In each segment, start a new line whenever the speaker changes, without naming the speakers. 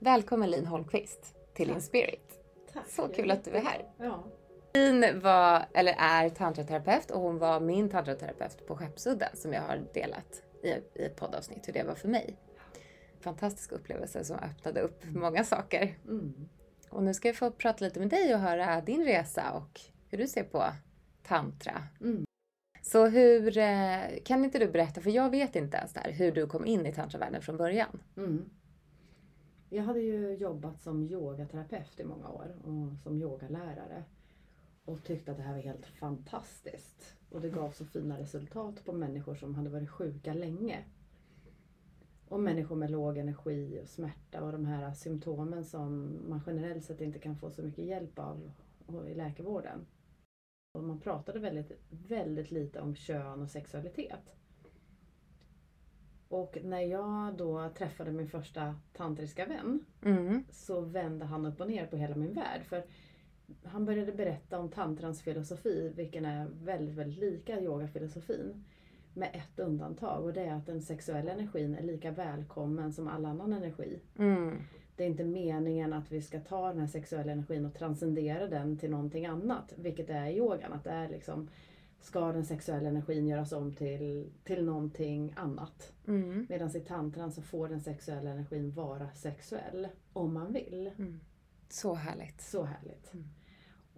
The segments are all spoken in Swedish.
Välkommen Lin Holmqvist till
Tack.
Inspirit.
Tack.
Så kul att du är här.
Ja.
Lin var, eller är tantraterapeut och hon var min tantraterapeut på Skeppsudden som jag har delat i, i ett poddavsnitt hur det var för mig. Fantastisk upplevelse som öppnade upp många saker.
Mm.
Och nu ska jag få prata lite med dig och höra din resa och hur du ser på tantra.
Mm.
Så hur, eh, kan inte du berätta, för jag vet inte ens där, hur du kom in i tantravärlden från början.
Mm. Jag hade ju jobbat som yogaterapeut i många år och som yogalärare. Och tyckte att det här var helt fantastiskt. Och det gav så fina resultat på människor som hade varit sjuka länge. Och människor med låg energi och smärta och de här symptomen som man generellt sett inte kan få så mycket hjälp av i läkarvården. Och man pratade väldigt, väldigt lite om kön och sexualitet. Och när jag då träffade min första tantriska vän
Mm.
så vände han upp och ner på hela min värld. För han började berätta om tantrans filosofi, vilken är väldigt, väldigt lika yogafilosofin. Med ett undantag och det är att den sexuella energin är lika välkommen som all annan energi.
Mm.
Det är inte meningen att vi ska ta den här sexuella energin och transcendera den till någonting annat, vilket det är i yogan. Att det är liksom, ska den sexuella energin göras om till, till någonting annat?
Mm.
Medan i tantran så får den sexuella energin vara sexuell, om man vill.
Mm. Så härligt.
Så härligt.
Mm.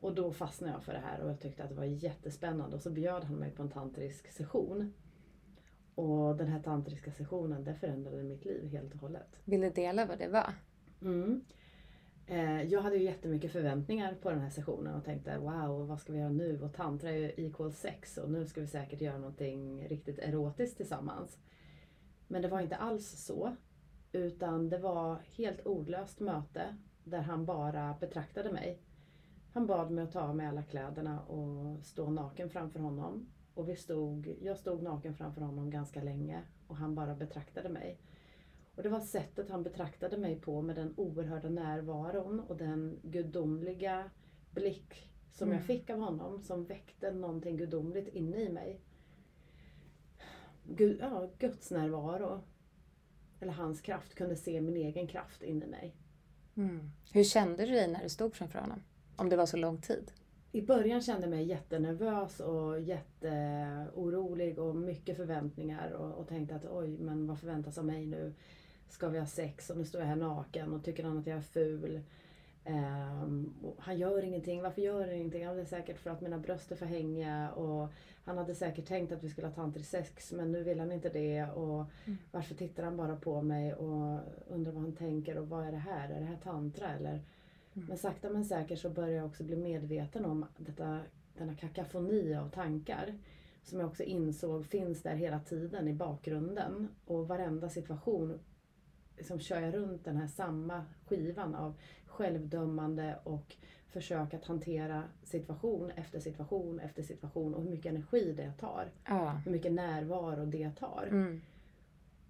Och då fastnade jag för det här och jag tyckte att det var jättespännande. Och så bjöd han mig på en tantrisk session. Och den här tantriska sessionen, det förändrade mitt liv helt och hållet.
Vill du dela vad det var?
Mm. Eh, jag hade ju jättemycket förväntningar på den här sessionen och tänkte wow, vad ska vi göra nu? Och tantra är ju equal sex och nu ska vi säkert göra någonting riktigt erotiskt tillsammans. Men det var inte alls så. Utan det var helt ordlöst möte där han bara betraktade mig. Han bad mig att ta av mig alla kläderna och stå naken framför honom. Och vi stod, jag stod naken framför honom ganska länge och han bara betraktade mig. Och det var sättet han betraktade mig på med den oerhörda närvaron och den gudomliga blick som jag
Mm.
fick av honom som väckte någonting gudomligt inne i mig. Gud, ja, Guds närvaro, eller hans kraft, kunde se min egen kraft inne i mig.
Mm. Hur kände du dig när du stod framför honom? Om det var så lång tid?
I början kände jag mig jättenervös och jätteorolig och mycket förväntningar och, och tänkte att oj, men vad förväntas av mig nu? Ska vi ha sex och nu står jag här naken och tycker han att jag är ful? Och han gör ingenting. Varför gör han ingenting? Det är säkert för att mina bröst är för hängiga och han hade säkert tänkt att vi skulle ha tantrisk sex men nu vill han inte det och
Mm.
varför tittar han bara på mig och undrar vad han tänker och vad är det här? Är det här tantra eller?
Mm.
Men sakta men säkert så börjar jag också bli medveten om detta, denna kakafoni av tankar. Som jag också insåg finns där hela tiden i bakgrunden. Och varenda situation liksom kör jag runt den här samma skivan av självdömande och försök att hantera situation efter situation efter situation och hur mycket energi det tar.
Ja.
Hur mycket närvaro det tar.
Mm.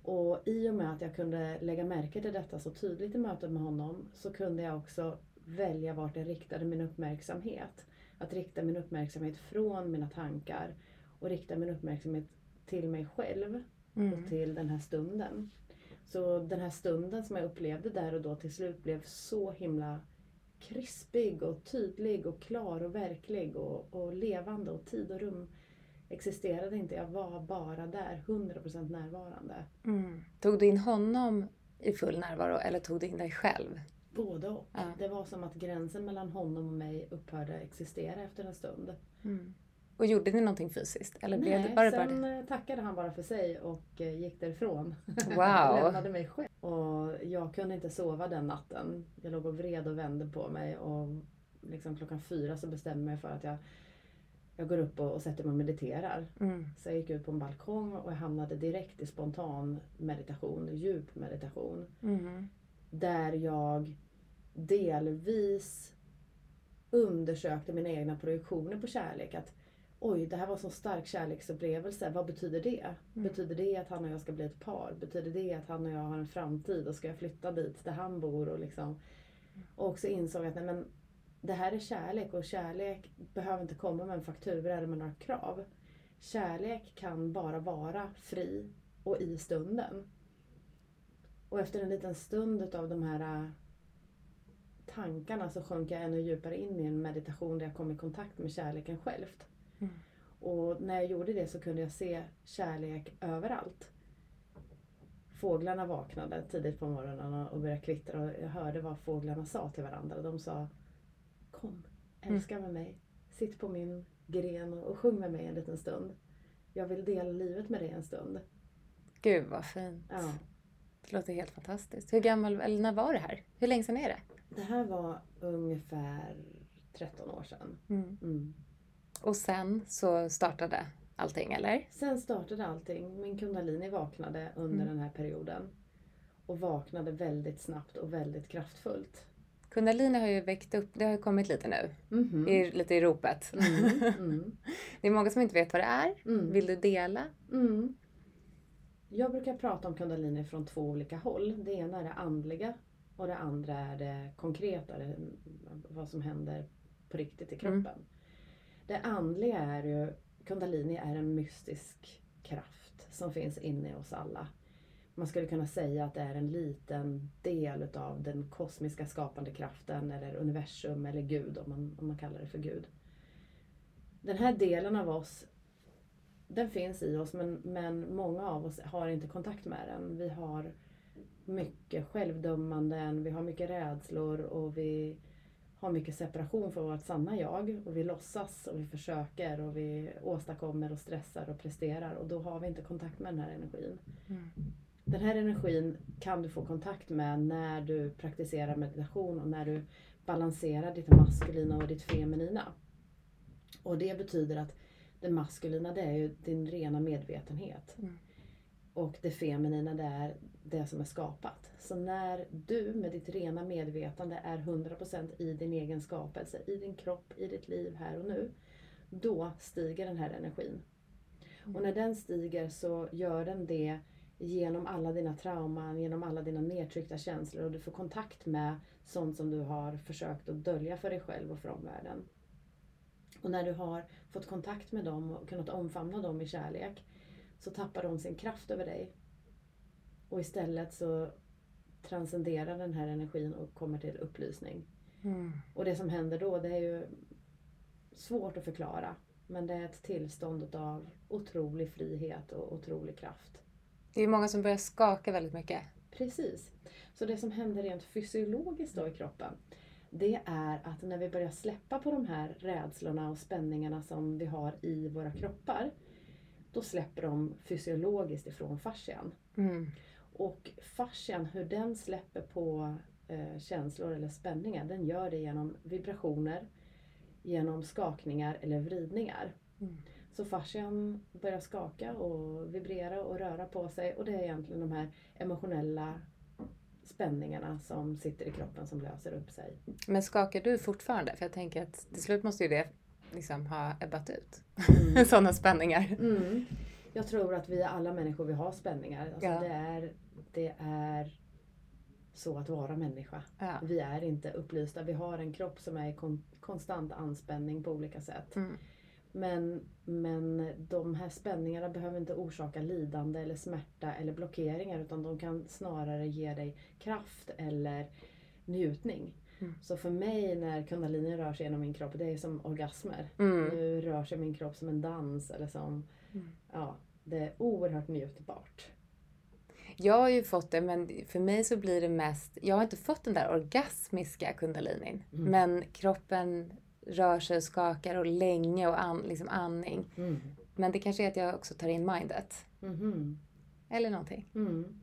Och i och med att jag kunde lägga märke till detta så tydligt i mötet med honom så kunde jag också välja vart jag riktade min uppmärksamhet. Att rikta min uppmärksamhet från mina tankar och rikta min uppmärksamhet till mig själv och
Mm.
till den här stunden. Så den här stunden som jag upplevde där och då till slut blev så himla krispig och tydlig och klar och verklig och, och levande och tid och rum existerade inte. Jag var bara där, 100% närvarande.
Mm. Tog du in honom i full närvaro eller tog du in dig själv?
Både och.
Ja.
Det var som att gränsen mellan honom och mig upphörde existera efter en stund.
Mm. Och gjorde ni någonting fysiskt? Eller blev
Nej,
det bara, bara
sen
det?
eh, tackade han bara för sig och eh, gick därifrån.
Wow.
Lämnade mig själv. Och jag kunde inte sova den natten. Jag låg och vred och vände på mig och liksom klockan fyra så bestämde jag mig för att jag, jag går upp och, och sätter mig och mediterar.
Mm.
Så jag gick ut på en balkong och jag hamnade direkt i spontan meditation, djup meditation.
Mm.
Där jag delvis undersökte mina egna projektioner på kärlek. Att oj, det här var en så stark kärleksupplevelse. Vad betyder det?
Mm.
Betyder det att han och jag ska bli ett par? Betyder det att han och jag har en framtid och ska jag flytta dit där han bor? Och, liksom, och också insåg att nej, men, det här är kärlek och kärlek behöver inte komma med en faktura eller med några krav. Kärlek kan bara vara fri och i stunden. Och efter en liten stund av de här äh, tankarna så sjönk jag ännu djupare in i en meditation där jag kom i kontakt med kärleken självt.
Mm.
Och när jag gjorde det så kunde jag se kärlek överallt. Fåglarna vaknade tidigt på morgonen och började kvittra och jag hörde vad fåglarna sa till varandra. De sa Kom, älska med mig. Sitt på min gren och sjung med mig en liten stund. Jag vill dela livet med dig en stund.
Gud vad fint.
Ja.
Det låter helt fantastiskt. Hur gammal, eller när var det här? Hur länge sedan är det?
Det här var ungefär 13 år sedan.
Mm.
Mm.
Och sen så startade allting, eller?
Sen startade allting. Min kundalini vaknade under
Mm.
den här perioden. Och vaknade väldigt snabbt och väldigt kraftfullt.
Kundalini har ju väckt upp, det har ju kommit lite nu.
Mhm.
I, lite i ropet.
Mm, mm,
Det är många som inte vet vad det är.
mm,
Vill du dela?
mm. Jag brukar prata om kundalini från två olika håll. Det ena är det andliga och det andra är det konkreta, det, vad som händer på riktigt i kroppen. Det andliga är ju, kundalini är en mystisk kraft som finns inne i oss alla. Man skulle kunna säga att det är en liten del utav den kosmiska skapande kraften eller universum eller Gud om man, om man kallar det för Gud. Den här delen av oss den finns i oss men, men många av oss har inte kontakt med den. Vi har mycket självdömanden, vi har mycket rädslor och vi har mycket separation från vårt sanna jag. Och vi låtsas och vi försöker och vi åstadkommer och stressar och presterar och då har vi inte kontakt med den här energin.
Mm.
Den här energin kan du få kontakt med när du praktiserar meditation och när du balanserar ditt maskulina och ditt feminina. Och det betyder att det maskulina det är ju din rena medvetenhet.
Mm.
Och det feminina det är det som är skapat. Så när du med ditt rena medvetande är 100% i din egen skapelse, i din kropp, i ditt liv här och nu. Då stiger den här energin. Och när den stiger så gör den det genom alla dina trauman, genom alla dina nedtryckta känslor och du får kontakt med sånt som du har försökt att dölja för dig själv och för omvärlden. Och när du har fått kontakt med dem och kunnat omfamna dem i kärlek så tappar de sin kraft över dig. Och istället så transcenderar den här energin och kommer till upplysning.
Mm.
Och det som händer då det är ju svårt att förklara. Men det är ett tillstånd av otrolig frihet och otrolig kraft.
Det är många som börjar skaka väldigt mycket.
Precis. Så det som händer rent fysiologiskt då i kroppen det är att när vi börjar släppa på de här rädslorna och spänningarna som vi har i våra kroppar då släpper de fysiologiskt ifrån fascian.
Mm.
Och fascian, hur den släpper på eh, känslor eller spänningar, den gör det genom vibrationer, genom skakningar eller vridningar.
Mm.
Så fascian börjar skaka och vibrera och röra på sig och det är egentligen de här emotionella spänningargarna som sitter i kroppen som löser upp sig.
Men skakar du fortfarande? För jag tänker att till slut måste ju det liksom ha ebbat ut.
Mm.
Sådana spänningar.
Mm. Jag tror att vi alla människor vi har spänningar. Alltså
Ja.
det, är, det är så att vara människa.
Ja.
Vi är inte upplysta. Vi har en kropp som är i kon- konstant anspänning på olika sätt.
Mm.
Men, men de här spänningarna behöver inte orsaka lidande eller smärta eller blockeringar utan de kan snarare ge dig kraft eller njutning.
Mm.
Så för mig när kundalini rör sig genom min kropp, det är som orgasmer.
Mm.
Nu rör sig min kropp som en dans eller som,
Mm.
ja, det är oerhört njutbart.
Jag har ju fått det, men för mig så blir det mest... Jag har inte fått den där orgasmiska kundalinin.
Mm.
Men kroppen rör sig och skakar och länge och an, liksom andning.
Mm.
Men det kanske är att jag också tar in mindet.
Mhm.
Eller någonting.
Mm.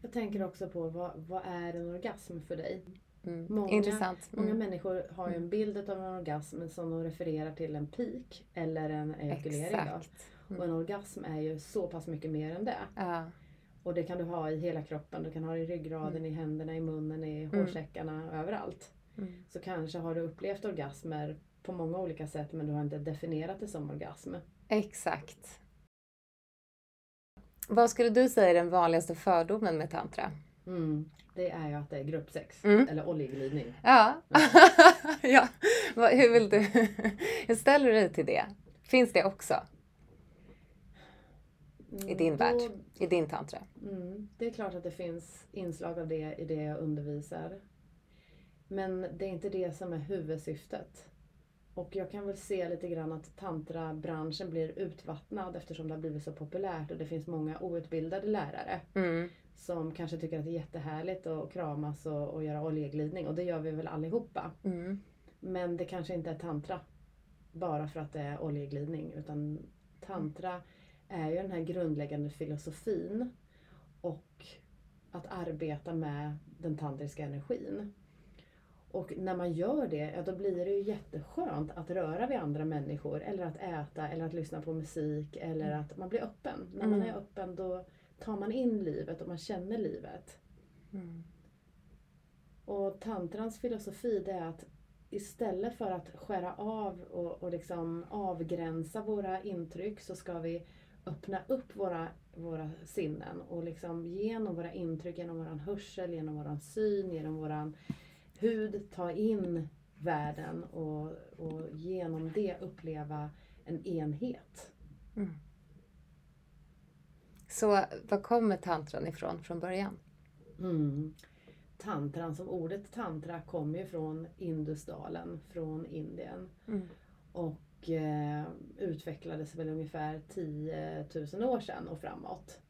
Jag tänker också på vad, vad är en orgasm för dig?
Mm.
Många-
Intressant.
Många
Mm.
människor har ju en bild av en orgasm som de refererar till en peak eller en ejakulering.
Exakt.
Och en orgasm är ju så pass mycket mer än det.
Ja.
Och det kan du ha i hela kroppen. Du kan ha det i ryggraden, i händerna, i munnen, i
Mm.
hårsäckarna, överallt.
Mm.
Så kanske har du upplevt orgasmer på många olika sätt men du har inte definierat det som orgasm.
Exakt. Vad skulle du säga är den vanligaste fördomen med tantra?
Mm. Det är ju att det är gruppsex.
Mm.
Eller oljeglidning.
Ja. ja. Hur vill du? Hur ställer du dig till det? Finns det också? I din
då-
värld, i din tantra?
Mm, det är klart att det finns inslag av det i det jag undervisar. Men det är inte det som är huvudsyftet. Och jag kan väl se lite grann att tantrabranschen blir utvattnad eftersom det har blivit så populärt och det finns många outbildade lärare
Mm.
som kanske tycker att det är jättehärligt att kramas och, och göra oljeglidning och det gör vi väl allihopa.
Mm.
Men det kanske inte är tantra bara för att det är oljeglidning utan tantra är ju den här grundläggande filosofin och att arbeta med den tantriska energin. Och när man gör det, ja, då blir det ju jätteskönt att röra vid andra människor eller att äta eller att lyssna på musik eller att man blir öppen. När man
Mm.
är öppen då tar man in livet och man känner livet.
Mm.
Och tantrans filosofi det är att istället för att skära av och, och liksom avgränsa våra intryck så ska vi öppna upp våra, våra sinnen och liksom genom våra intryck, genom våran hörsel, genom våran syn, genom våran hud ta in världen och, och genom det uppleva en enhet.
Mm. Så var kommer tantran ifrån från början?
Mm. Tantran, som ordet tantra kommer ju från Indusdalen, från Indien.
Mm.
och eh, utvecklades väl ungefär 10 000 år sedan och framåt.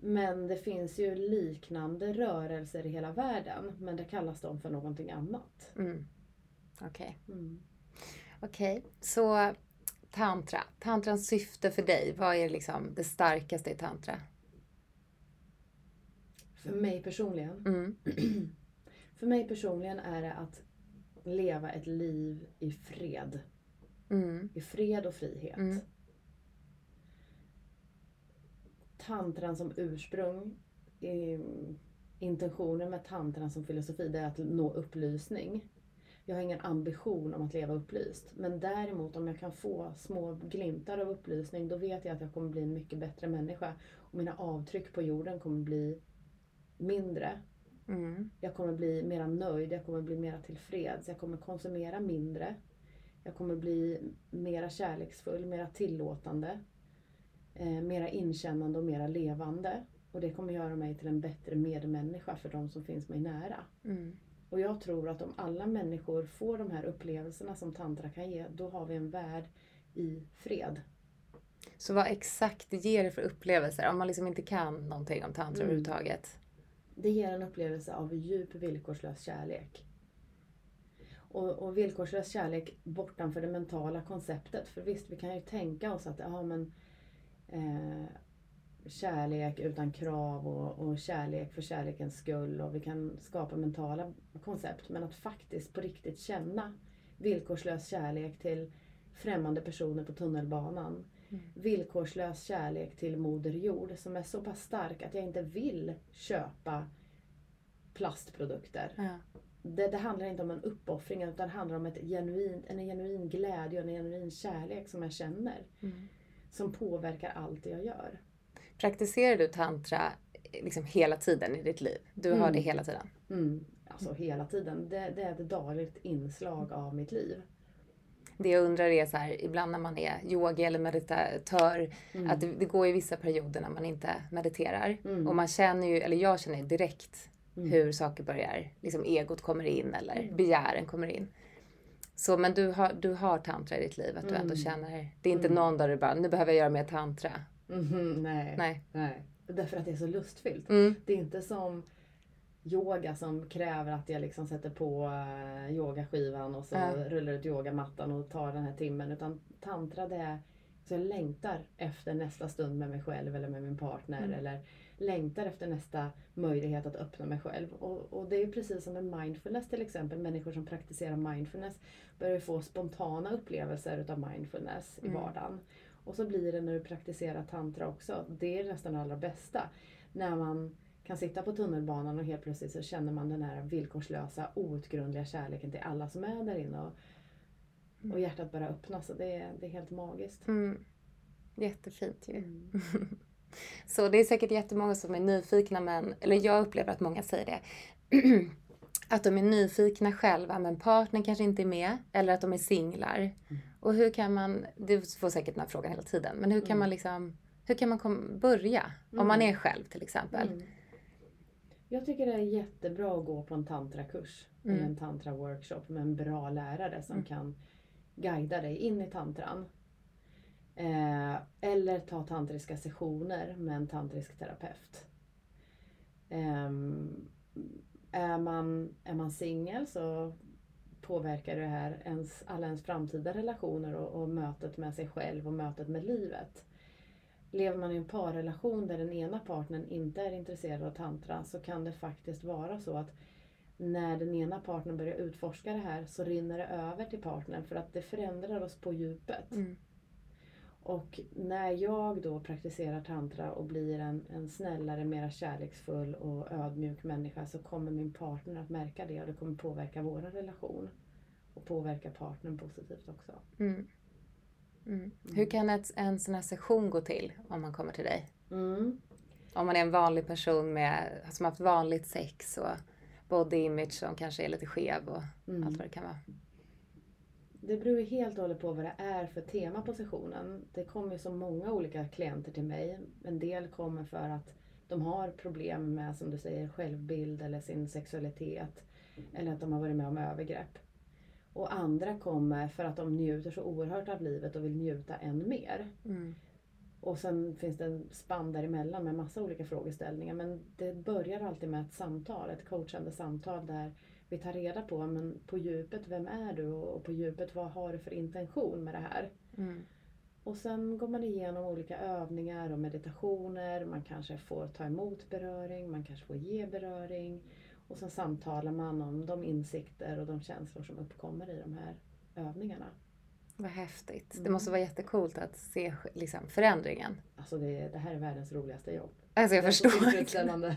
Men det finns ju liknande rörelser i hela världen men det kallas de för någonting annat.
Mm. Okej.
Mm.
Okej, så tantra. Tantrans syfte för dig, vad är liksom det starkaste i tantra?
För mig personligen,
Mm.
för mig personligen är det att leva ett liv i fred.
Mm.
I fred och frihet.
Mm.
Tantran som ursprung, intentionen med tantran som filosofi, det är att nå upplysning. Jag har ingen ambition om att leva upplyst. Men däremot om jag kan få små glimtar av upplysning, då vet jag att jag kommer bli en mycket bättre människa. Och mina avtryck på jorden kommer bli mindre.
Mm.
Jag kommer bli mera nöjd, jag kommer bli mera tillfreds, jag kommer konsumera mindre. Jag kommer bli mera kärleksfull, mera tillåtande. Eh, mera inkännande och mera levande. Och det kommer göra mig till en bättre medmänniska för de som finns mig nära.
Mm.
Och jag tror att om alla människor får de här upplevelserna som tantra kan ge, då har vi en värld i fred.
Så vad exakt ger det för upplevelser om man liksom inte kan någonting om tantra
Mm.
överhuvudtaget?
Det ger en upplevelse av djup villkorslös kärlek. Och, och villkorslös kärlek bortanför det mentala konceptet. För visst, vi kan ju tänka oss att ja, men, eh, kärlek utan krav och, och kärlek för kärlekens skull. Och vi kan skapa mentala koncept. Men att faktiskt på riktigt känna villkorslös kärlek till främmande personer på tunnelbanan.
Mm.
Villkorslös kärlek till Moder Jord som är så pass stark att jag inte vill köpa plastprodukter.
Ja.
Det, det handlar inte om en uppoffring utan det handlar om ett genuin, en genuin glädje och en genuin kärlek som jag känner.
Mm.
Som påverkar allt det jag gör.
Praktiserar du tantra liksom hela tiden i ditt liv? Du har
Mm.
det hela tiden?
Mm. Alltså hela tiden. Det, det är ett dagligt inslag av mitt liv.
Det jag undrar är så här, ibland när man är yogi eller meditatör,
Mm.
att det, det går ju vissa perioder när man inte mediterar.
Mm.
Och man känner ju, eller jag känner direkt
Mm.
hur saker börjar, liksom egot kommer in eller
Mm.
begären kommer in. Så men du har, du har tantra i ditt liv, att du ändå
Mm.
känner, det är inte
Mm.
någon dag du bara, nu behöver jag göra mer tantra.
Mhm, nej.
Nej.
nej. Därför att det är så lustfyllt.
Mm.
Det är inte som yoga som kräver att jag liksom sätter på eh, yogaskivan och så
Ja.
rullar ut yogamattan och tar den här timmen. Utan tantra det är så jag längtar efter nästa stund med mig själv eller med min partner.
Mm.
Eller längtar efter nästa möjlighet att öppna mig själv. Och, och det är precis som med mindfulness till exempel. Människor som praktiserar mindfulness börjar få spontana upplevelser utav mindfulness i
Mm.
vardagen. Och så blir det när du praktiserar tantra också. Det är nästan det allra bästa. När man kan sitta på tunnelbanan och helt plötsligt så känner man den här villkorslösa, outgrundliga kärleken till alla som är där inne. Och,
Mm.
och hjärtat bara öppnas. Och det, är, det är helt magiskt.
Mm. Jättefint ju.
Mm.
Så det är säkert jättemånga som är nyfikna men, eller jag upplever att många säger det. att de är nyfikna själva men partnern kanske inte är med eller att de är singlar.
Mm.
Och hur kan man, du får säkert den här frågan hela tiden, men hur kan
Mm.
man liksom, Hur kan man kom, börja? Om man är själv till exempel.
Mm. Jag tycker det är jättebra att gå på en tantrakurs
Mm.
eller en tantra-workshop med en bra lärare som
Mm.
kan guida dig in i tantran. Eh, eller ta tantriska sessioner med en tantrisk terapeut. Eh, är man, är man singel så påverkar det här ens, alla ens framtida relationer och, och mötet med sig själv och mötet med livet. Lever man i en parrelation där den ena partnern inte är intresserad av tantra så kan det faktiskt vara så att när den ena partnern börjar utforska det här så rinner det över till partnern för att det förändrar oss på djupet.
Mm.
Och när jag då praktiserar tantra och blir en, en snällare, mera kärleksfull och ödmjuk människa så kommer min partner att märka det och det kommer påverka vår relation. Och påverka partnern positivt också.
Mm. Mm. Hur kan ett, en sån här session gå till om man kommer till dig?
Mm.
Om man är en vanlig person med, som haft vanligt sex och body image som kanske är lite skev och
Mm.
allt vad det kan vara.
Det beror helt och hållet på vad det är för tema på sessionen. Det kommer ju så många olika klienter till mig. En del kommer för att de har problem med, som du säger, självbild eller sin sexualitet. Eller att de har varit med om övergrepp. Och andra kommer för att de njuter så oerhört av livet och vill njuta än mer.
Mm.
Och sen finns det en spann däremellan med massa olika frågeställningar. Men det börjar alltid med ett samtal, ett coachande samtal där vi tar reda på, men på djupet, vem är du? Och på djupet, vad har du för intention med det här?
Mm.
Och sen går man igenom olika övningar och meditationer. Man kanske får ta emot beröring, man kanske får ge beröring. Och sen samtalar man om de insikter och de känslor som uppkommer i de här övningarna.
Vad häftigt. Det
Mm.
måste vara jättecoolt att se liksom, förändringen.
Alltså det, det här är världens roligaste jobb.
Alltså jag
Det är
förstår.
Det var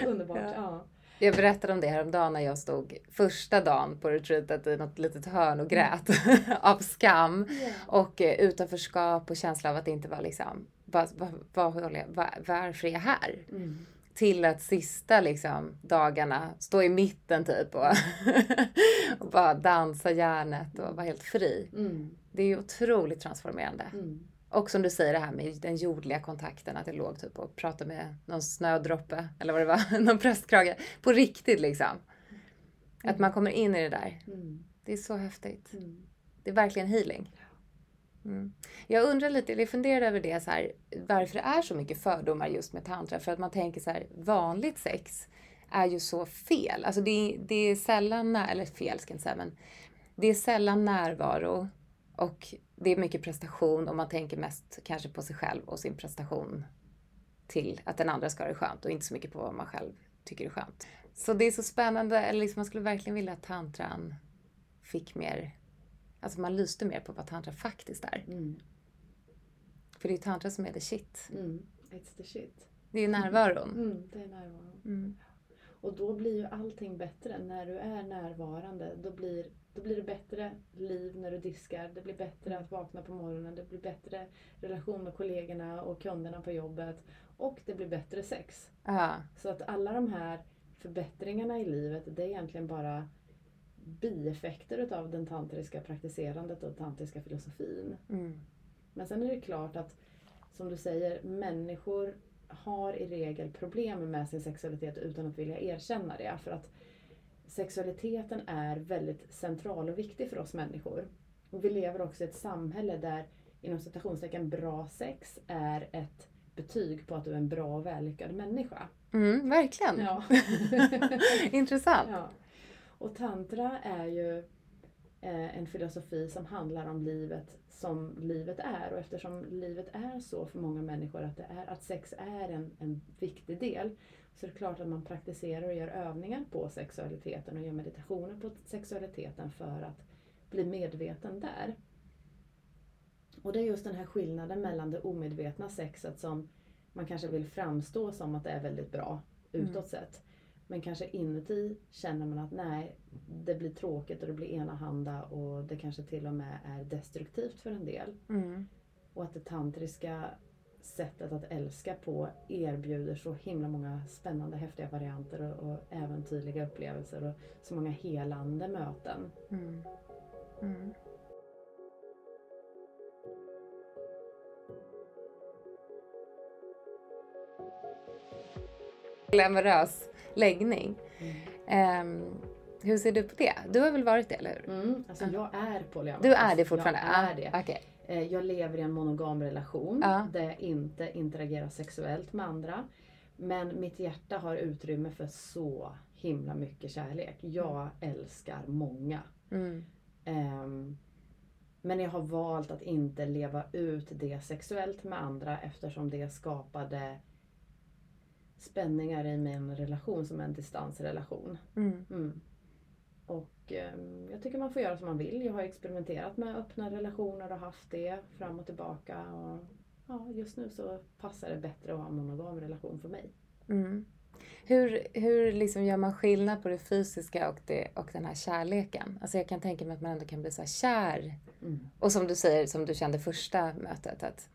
så underbart.
Ja.
Ja.
Jag berättade om det häromdagen när jag stod första dagen på retreatet i något litet hörn och grät av skam och eh, utanförskap och känsla av att det inte var liksom, vad, vad, vad, vad, varför är jag här?
Mm.
Till att sista liksom dagarna stå i mitten typ och, och bara dansa järnet och vara helt fri.
Mm.
Det är ju otroligt transformerande.
Mm.
Och som du säger det här med den jordliga kontakten, att jag låg typ och pratade med någon snödroppe, eller vad det var, någon prästkrage. På riktigt liksom. Att man kommer in i det där.
Mm.
Det är så häftigt.
Mm.
Det är verkligen healing. Mm. Jag undrar lite, eller funderar över det så här, varför det är så mycket fördomar just med tantra. För att man tänker så här, vanligt sex är ju så fel. Alltså det, är- det är sällan, eller fel ska jag inte säga, men det är sällan närvaro och det är mycket prestation och man tänker mest kanske på sig själv och sin prestation till att den andra ska ha det skönt och inte så mycket på vad man själv tycker är skönt. Så det är så spännande, eller liksom man skulle verkligen vilja att tantran fick mer, alltså man lyste mer på vad tantra faktiskt är.
Mm.
För det är ju tantra som är the shit.
Mm. It's the shit.
Det är närvaron.
Mm. Det är närvaron.
Mm.
Och då blir ju allting bättre. När du är närvarande då blir, då blir det bättre liv när du diskar. Det blir bättre att vakna på morgonen. Det blir bättre relation med kollegorna och kunderna på jobbet. Och det blir bättre sex.
Ja.
Så att alla de här förbättringarna i livet det är egentligen bara bieffekter utav den tantriska praktiserandet och tantriska filosofin.
Mm.
Men sen är det klart att, som du säger, människor har i regel problem med sin sexualitet utan att vilja erkänna det. För att sexualiteten är väldigt central och viktig för oss människor. Och vi lever också i ett samhälle där inom citationstecken bra sex är ett betyg på att du är en bra och vällyckad människa.
Mm, verkligen.
Ja.
Intressant.
Ja. Och tantra är ju en filosofi som handlar om livet som livet är. Och eftersom livet är så för många människor att, det är, att sex är en, en viktig del så är det klart att man praktiserar och gör övningar på sexualiteten och gör meditationer på sexualiteten för att bli medveten där. Och det är just den här skillnaden mellan det omedvetna sexet som man kanske vill framstå som att det är väldigt bra utåt sett. Men kanske inuti känner man att nej, det blir tråkigt och det blir enahanda och det kanske till och med är destruktivt för en del.
Mm.
Och att det tantriska sättet att älska på erbjuder så himla många spännande häftiga varianter och, och äventyrliga upplevelser och så många helande möten.
Mm. Mm. Glamorös läggning.
Mm.
Um, hur ser du på det? Du har väl varit det, eller hur?
Mm, alltså jag är polyamorös.
Du är det fortfarande?
Jag är det.
Okay.
Eh, jag lever i en monogam relation
Ja.
där jag inte interagerar sexuellt med andra. Men mitt hjärta har utrymme för så himla mycket kärlek. Jag älskar många.
Mm.
Ehm, men jag har valt att inte leva ut det sexuellt med andra eftersom det skapade spänningar i min relation som en distansrelation.
Mm.
Mm. Och ehm, jag tycker man får göra som man vill. Jag har experimenterat med öppna relationer och haft det fram och tillbaka. Och, ja, just nu så passar det bättre att ha en monogam relation för mig.
Mm. Hur, hur liksom gör man skillnad på det fysiska och, det, och den här kärleken? Alltså jag kan tänka mig att man ändå kan bli så kär.
Mm.
Och som du säger, som du kände första mötet, att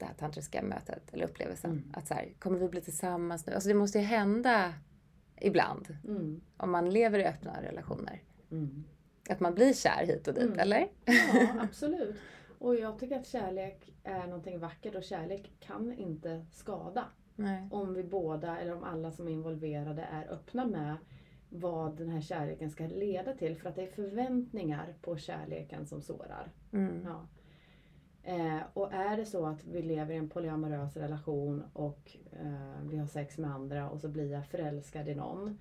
det här tantriska mötet eller upplevelsen.
Mm.
Att så här, kommer vi bli tillsammans nu? Alltså det måste ju hända ibland.
Mm.
Om man lever i öppna relationer.
Mm.
Att man blir kär hit och dit,
Mm.
eller?
Ja, absolut. Och jag tycker att kärlek är någonting vackert och kärlek kan inte skada.
Nej.
Om vi båda, eller om alla som är involverade, är öppna med vad den här kärleken ska leda till. För att det är förväntningar på kärleken som sårar.
Mm.
Ja. Eh, och är det så att vi lever i en polyamorös relation och eh, vi har sex med andra och så blir jag förälskad i någon.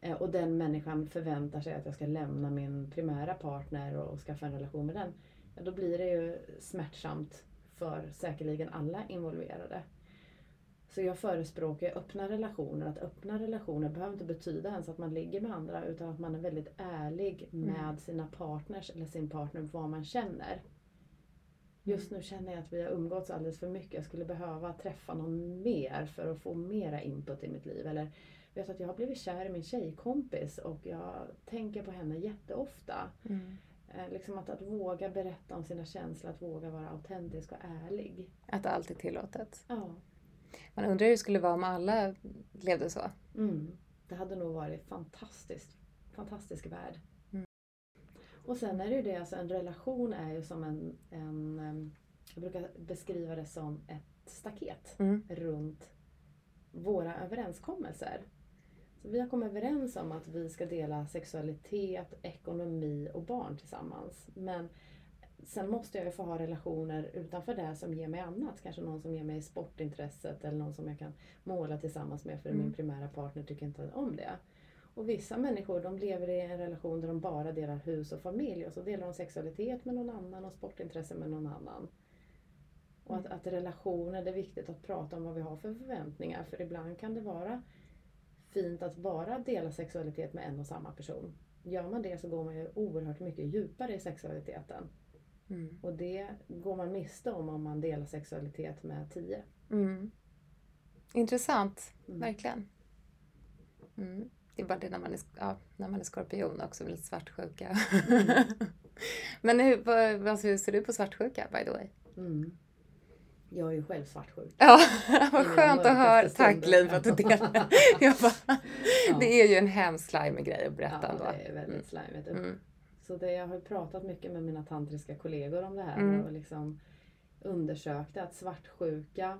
Eh, och den människan förväntar sig att jag ska lämna min primära partner och, och skaffa en relation med den. Ja, då blir det ju smärtsamt för säkerligen alla involverade. Så jag förespråkar öppna relationer. Att öppna relationer behöver inte betyda ens att man ligger med andra utan att man är väldigt ärlig med
Mm.
sina partners eller sin partner vad man känner. Just nu känner jag att vi har umgåtts alldeles för mycket. Jag skulle behöva träffa någon mer för att få mera input i mitt liv. Eller vet att jag har blivit kär i min tjejkompis och jag tänker på henne jätteofta.
Mm.
Eh, liksom att, att våga berätta om sina känslor, att våga vara autentisk och ärlig.
Att allt är tillåtet.
Ja.
Man undrar hur det skulle vara om alla levde så.
Mm. Det hade nog varit fantastiskt. Fantastisk värld. Och sen är det ju det, alltså en relation är ju som en, en jag brukar beskriva det som ett staket
Mm.
runt våra överenskommelser. Så vi har kommit överens om att vi ska dela sexualitet, ekonomi och barn tillsammans. Men sen måste jag ju få ha relationer utanför det som ger mig annat. Kanske någon som ger mig sportintresset eller någon som jag kan måla tillsammans med för
Mm.
min primära partner tycker inte om det. Och vissa människor de lever i en relation där de bara delar hus och familj och så delar de sexualitet med någon annan och sportintresse med någon annan. Och att, att relationer, det är viktigt att prata om vad vi har för förväntningar för ibland kan det vara fint att bara dela sexualitet med en och samma person. Gör man det så går man ju oerhört mycket djupare i sexualiteten.
Mm.
Och det går man miste om om man delar sexualitet med tio.
Mm. Intressant,
Mm.
verkligen. Mm. Det är bara det när man är, ja, när man är skorpion också, med lite svartsjuka.
Mm.
Men hur, vad, vad ser du på svartsjuka, by the way?
Mm. Jag är ju själv svartsjuk.
Ja, vad skönt att höra. Tack. Liv att du delar. Jag bara,
Ja.
Det är ju en hemsk slime grej att berätta
Ja,
ändå.
det är väldigt slimigt.
Mm.
Så det, jag har pratat mycket med mina tantriska kollegor om det här
Mm.
och liksom undersökte att svartsjuka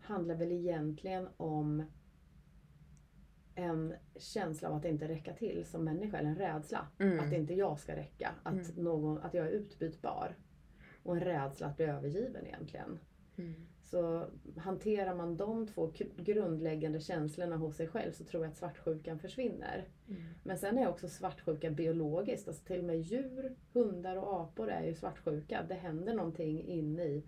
handlar väl egentligen om en känsla av att inte räcka till som människa, eller en rädsla.
Mm.
Att inte jag ska räcka, att,
Mm.
någon, att jag är utbytbar. Och en rädsla att bli övergiven egentligen.
Mm.
Så hanterar man de två grundläggande känslorna hos sig själv så tror jag att svartsjukan försvinner.
Mm.
Men sen är också svartsjuka biologiskt. Alltså till och med djur, hundar och apor är ju svartsjuka. Det händer någonting inne i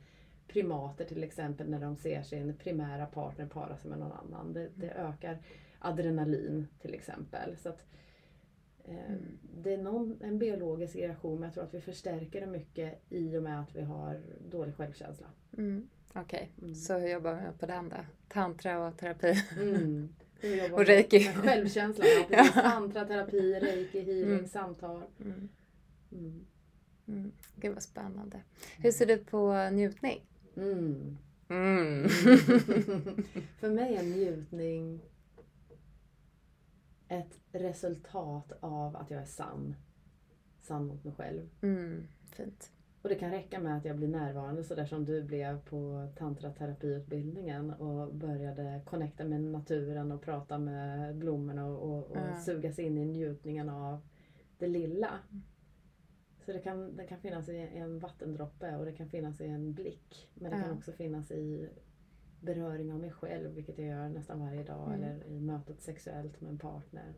primater till exempel när de ser sin primära partner para sig med någon annan. Det, det ökar adrenalin till exempel. Så att, eh,
Mm.
Det är någon, en biologisk reaktion men jag tror att vi förstärker det mycket i och med att vi har dålig självkänsla.
Mm. Okej,
Mm.
så hur jobbar vi på den då? Tantra och terapi?
Mm.
Och reiki.
Ja, precis.
Ja.
Tantra, terapi, reiki, healing,
Mm.
samtal.
Mm.
Mm.
Mm. Gud vad spännande. Hur ser du på njutning?
Mm.
Mm.
För mig är njutning ett resultat av att jag är sann. Sann mot mig själv.
mm. Fint.
Och det kan räcka med att jag blir närvarande sådär som du blev på tantraterapiutbildningen och började connecta med naturen och prata med blommorna och, och, och
Ja.
sugas in i njutningen av det lilla. Så det kan, det kan finnas i en vattendroppe och det kan finnas i en blick. Men det
Ja.
kan också finnas i beröring av mig själv, vilket jag gör nästan varje dag.
Mm.
Eller i mötet sexuellt med en partner.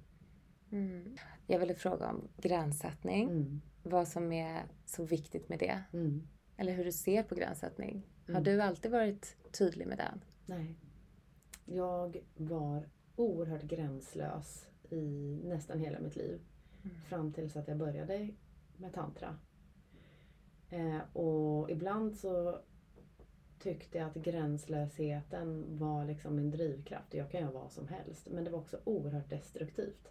Mm. Jag ville fråga om gränssättning.
Mm.
Vad som är så viktigt med det.
Mm.
Eller hur du ser på gränssättning. Har
Mm.
du alltid varit tydlig med den?
Nej. Jag var oerhört gränslös i nästan hela mitt liv.
Mm.
Fram tills att jag började med tantra. Eh, och ibland så tyckte jag att gränslösheten var liksom min drivkraft. Jag kan göra vad som helst. Men det var också oerhört destruktivt.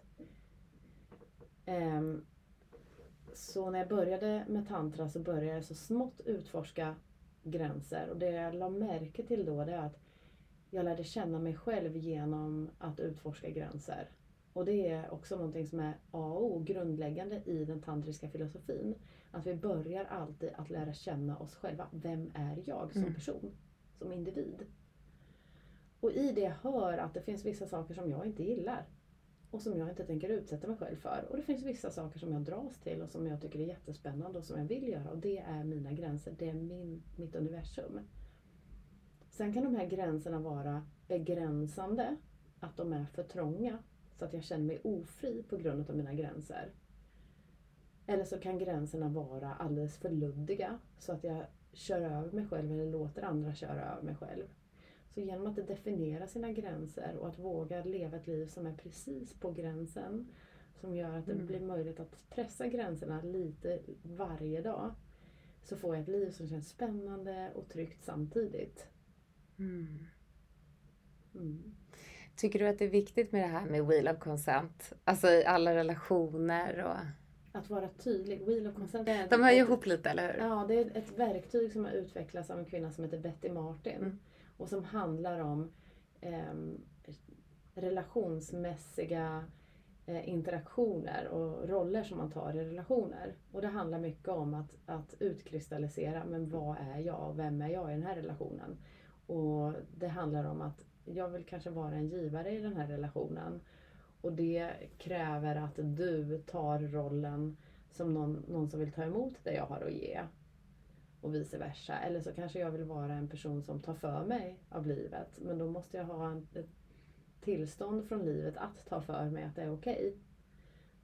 Um, så när jag började med tantra så började jag så smått utforska gränser. Och det jag la märke till då det är att jag lärde känna mig själv genom att utforska gränser. Och det är också någonting som är A och O, grundläggande i den tantriska filosofin. Att vi börjar alltid att lära känna oss själva. Vem är jag som
Mm.
person? Som individ? Och i det hör att det finns vissa saker som jag inte gillar. Och som jag inte tänker utsätta mig själv för. Och det finns vissa saker som jag dras till och som jag tycker är jättespännande och som jag vill göra. Och det är mina gränser. Det är min, mitt universum. Sen kan de här gränserna vara begränsande. Att de är för trånga. Så att jag känner mig ofri på grund av mina gränser. Eller så kan gränserna vara alldeles för luddiga. Så att jag kör över mig själv eller låter andra köra över mig själv. Så genom att definiera sina gränser och att våga leva ett liv som är precis på gränsen. Som gör att det
Mm.
blir möjligt att pressa gränserna lite varje dag. Så får jag ett liv som känns spännande och tryggt samtidigt.
Mm.
Mm.
Tycker du att det är viktigt med det här med wheel of consent? Alltså i alla relationer och...
Att vara tydlig. Wheel of consent
De hör ju ihop lite, eller hur?
Ja, det är ett verktyg som har utvecklats av en kvinna som heter Betty Martin.
Mm.
Och som handlar om ehm, relationsmässiga eh, interaktioner och roller som man tar i relationer. Och det handlar mycket om att, att utkristallisera, men vad är jag och vem är jag i den här relationen? Och det handlar om att jag vill kanske vara en givare i den här relationen. Och det kräver att du tar rollen som någon, någon som vill ta emot det jag har att ge. Och vice versa. Eller så kanske jag vill vara en person som tar för mig av livet. Men då måste jag ha en, ett tillstånd från livet att ta för mig att det är okej.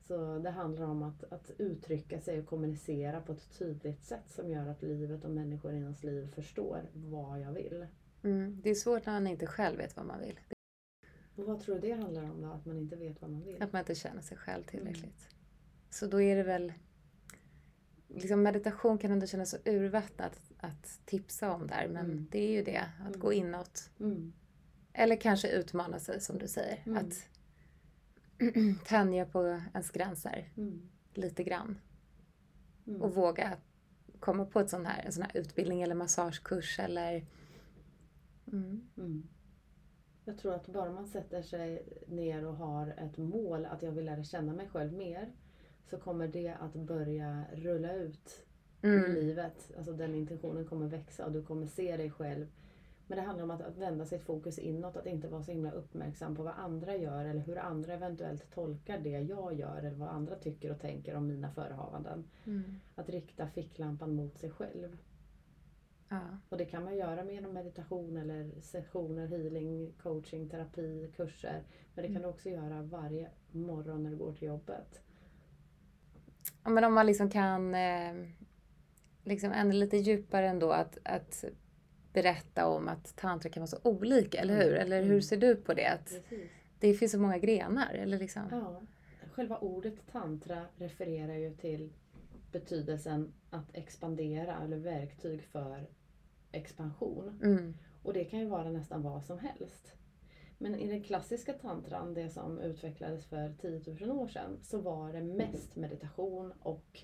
Så det handlar om att, att uttrycka sig och kommunicera på ett tydligt sätt som gör att livet och människor i ens liv förstår vad jag vill.
Mm. Det är svårt när man inte själv vet vad man vill.
Och vad tror du det handlar om då? Att man inte vet vad man vill?
Att man inte känner sig själv tillräckligt. Så då är det väl... Liksom meditation kan ändå kännas så urvattnat att tipsa om där. Men
Mm.
det är ju det, att
Mm.
gå inåt.
Mm.
Eller kanske utmana sig som du säger.
Mm.
Att tänja på ens gränser
Mm.
lite grann.
Mm.
Och våga komma på ett sån här, en sån här utbildning eller massagekurs eller... Mm.
Mm. Jag tror att bara man sätter sig ner och har ett mål att jag vill lära känna mig själv mer så kommer det att börja rulla ut i
Mm.
livet. Alltså den intentionen kommer växa och du kommer se dig själv. Men det handlar om att, att vända sitt fokus inåt, att inte vara så himla uppmärksam på vad andra gör eller hur andra eventuellt tolkar det jag gör eller vad andra tycker och tänker om mina förehavanden.
Mm.
Att rikta ficklampan mot sig själv.
Ja.
Och det kan man göra med meditation eller sessioner, healing, coaching, terapi, kurser. Men det kan du också göra varje morgon när du går till jobbet.
Ja, men om man liksom kan eh, liksom ännu lite djupare ändå att, att berätta om att tantra kan vara så olika, eller hur?
Mm.
Eller hur
Mm.
ser du på det? Att
Precis.
det finns så många grenar, eller liksom?
Ja. Själva ordet tantra refererar ju till betydelsen att expandera eller verktyg för expansion.
Mm.
Och det kan ju vara nästan vad som helst. Men i den klassiska tantran, det som utvecklades för 10 000 år sedan, så var det mest meditation och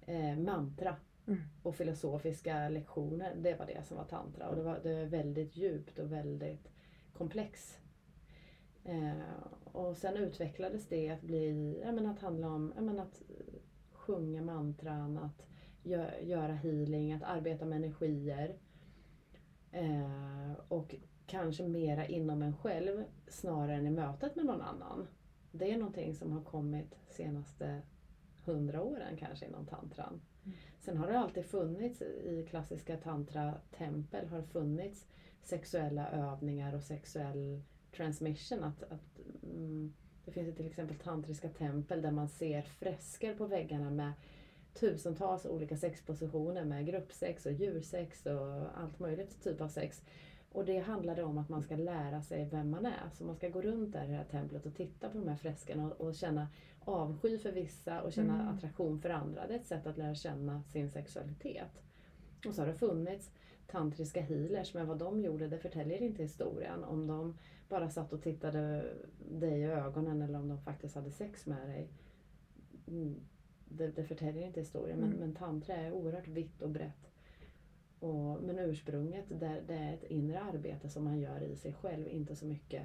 eh, mantra.
Mm.
Och filosofiska lektioner, det var det som var tantra. Och det var, det var väldigt djupt och väldigt komplex. Eh, och sen utvecklades det att bli, ja, men att handla om ja, men att sjunga mantran, att gö- göra healing, att arbeta med energier. Eh, och kanske mera inom en själv snarare än i mötet med någon annan. Det är någonting som har kommit senaste hundra åren kanske inom tantran.
Mm.
Sen har det alltid funnits i klassiska tantra-tempel har funnits sexuella övningar och sexuell transmission. Att, att, mm, det finns ju till exempel tantriska tempel där man ser fresker på väggarna med tusentals olika sexpositioner med gruppsex och djursex och allt möjligt typ av sex. Och det handlade om att man ska lära sig vem man är. Så man ska gå runt där i det här templet och titta på de här freskerna och, och känna avsky för vissa och känna
Mm.
attraktion för andra. Det är ett sätt att lära känna sin sexualitet. Och så har det funnits tantriska healers, men vad de gjorde det förtäljer inte historien. Om de bara satt och tittade dig i ögonen eller om de faktiskt hade sex med dig. Mm, Det, det förtäljer inte historien, men,
Mm.
men tantra är oerhört vitt och brett. Och, men ursprunget, det, det är ett inre arbete som man gör i sig själv, inte så mycket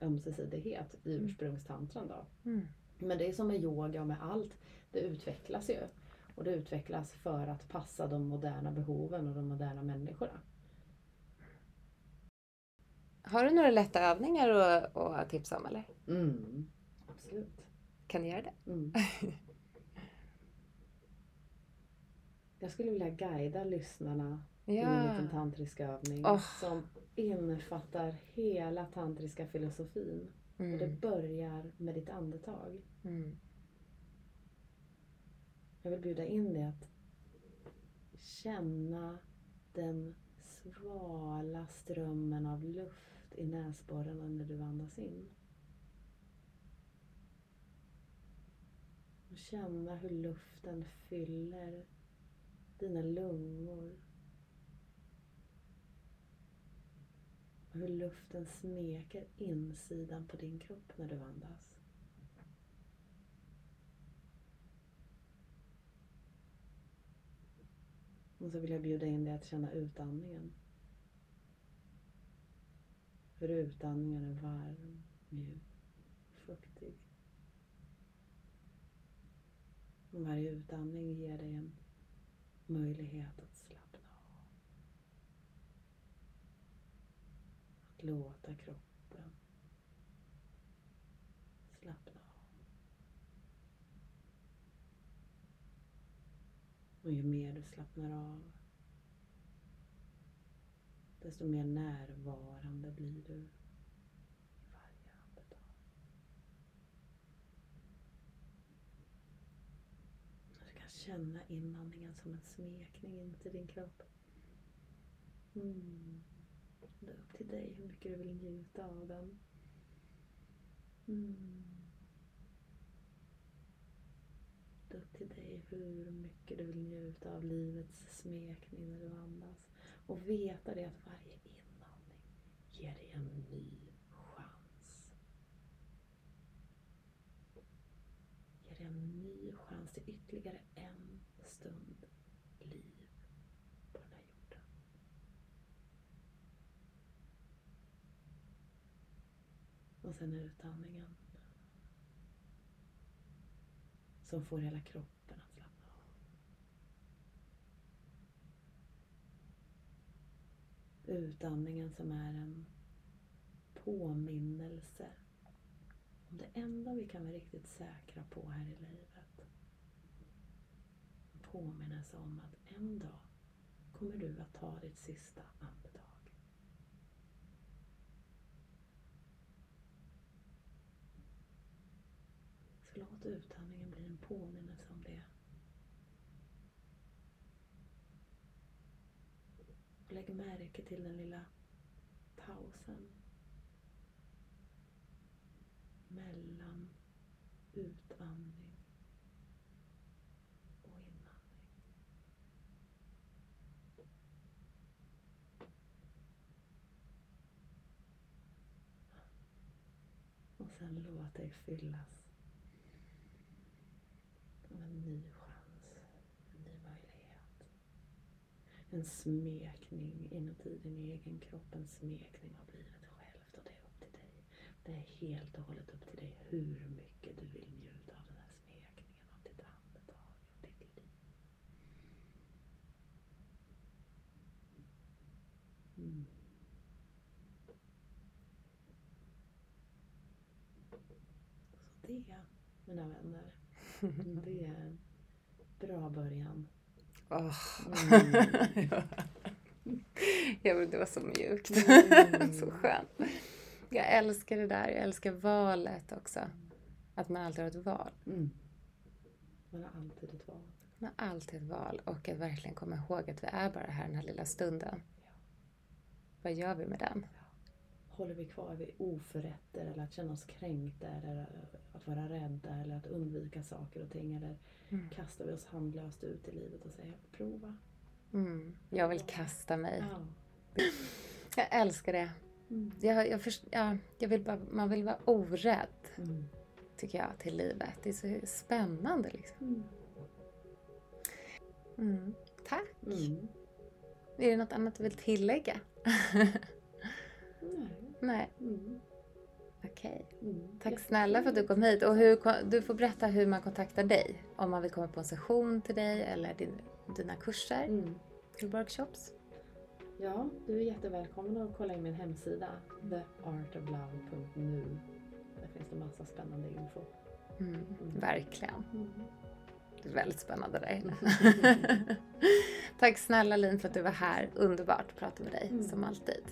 ömsesidighet i
Mm.
ursprungstantran då.
Mm.
Men det är som med yoga och med allt, det utvecklas ju. Och det utvecklas för att passa de moderna behoven och de moderna människorna.
Har du några lätta övningar att, att tipsa om eller?
Mm, absolut.
Kan du göra det?
Mm. Jag skulle vilja guida lyssnarna i en liten tantrisk övning
Åh.
som innefattar hela tantriska filosofin. Och det
Mm.
börjar med ditt andetag.
Mm.
Jag vill bjuda in dig att känna den svala strömmen av luft i näsborrarna när du andas in. Och känna hur luften fyller dina lungor. Och hur luften smeker insidan på din kropp när du andas. Och så vill jag bjuda in dig att känna utandningen. Hur utandningen är varm, mjuk, fuktig. Och varje utandning ger dig en möjlighet att slappna av. Att låta kroppen slappna av. Och ju mer du slappnar av desto mer närvarande blir du i varje andetag. Du kan känna inandningen som en smekning in till din kropp. Mm. Det är upp till dig hur mycket du vill njuta av den. Mm. Det är upp till dig hur mycket du vill njuta av livets smekning när du andas. Och veta det att varje inandning ger dig en ny chans. Ger dig en ny chans till ytterligare en stund liv på den här jorden. Och sen utandningen. Som får hela kroppen att slappna av. Utandningen som är en påminnelse om det enda vi kan vara riktigt säkra på här i livet. En påminnelse om att en dag kommer du att ta ditt sista andetag. Så låt utandningen bli en påminnelse om det. Och lägg märke till den lilla pausen mellan utandning och inandning. Och sen låt dig fyllas en smekning inuti din egen kropp, en smekning av livet självt och det är upp till dig. Det är helt och hållet upp till dig hur mycket du vill njuta av den här smekningen, av ditt andetag, och ditt liv. Mm. Så det, mina vänner, det
Åh.
Mm.
ja, men det var så mjukt.
Mm.
så skönt. Jag älskar det där. Jag älskar valet också. Att man alltid har ett val.
Mm. Man har alltid ett val.
Man har alltid ett val. Och att verkligen komma ihåg att vi är bara här den här lilla stunden. Vad gör vi med den?
Håller vi kvar vid oförrätter eller att känna oss kränkta eller att vara rädda eller att undvika saker och ting eller
Mm.
kastar vi oss handlöst ut i livet och säger prova.
Mm. Jag vill kasta mig.
Ja.
Jag älskar det.
Mm.
Jag, jag, först, ja, jag vill bara, man vill vara orädd,
Mm.
tycker jag, till livet. Det är så spännande liksom.
Mm.
Mm. Tack. Är det något annat du vill tillägga?
Nej. Mm.
okej.
Mm.
Tack snälla för att du kom hit. Och hur, du får berätta hur man kontaktar dig. Om man vill komma på en session till dig eller din, dina kurser,
Mm.
till workshops.
Ja, du är jättevälkommen att kolla in min hemsida theartoflove.nu. Där finns det massa spännande info.
Mm. Verkligen.
Mm.
Det är väldigt spännande där inne. Tack snälla Lin för att du var här. Underbart att prata med dig,
Mm.
som alltid.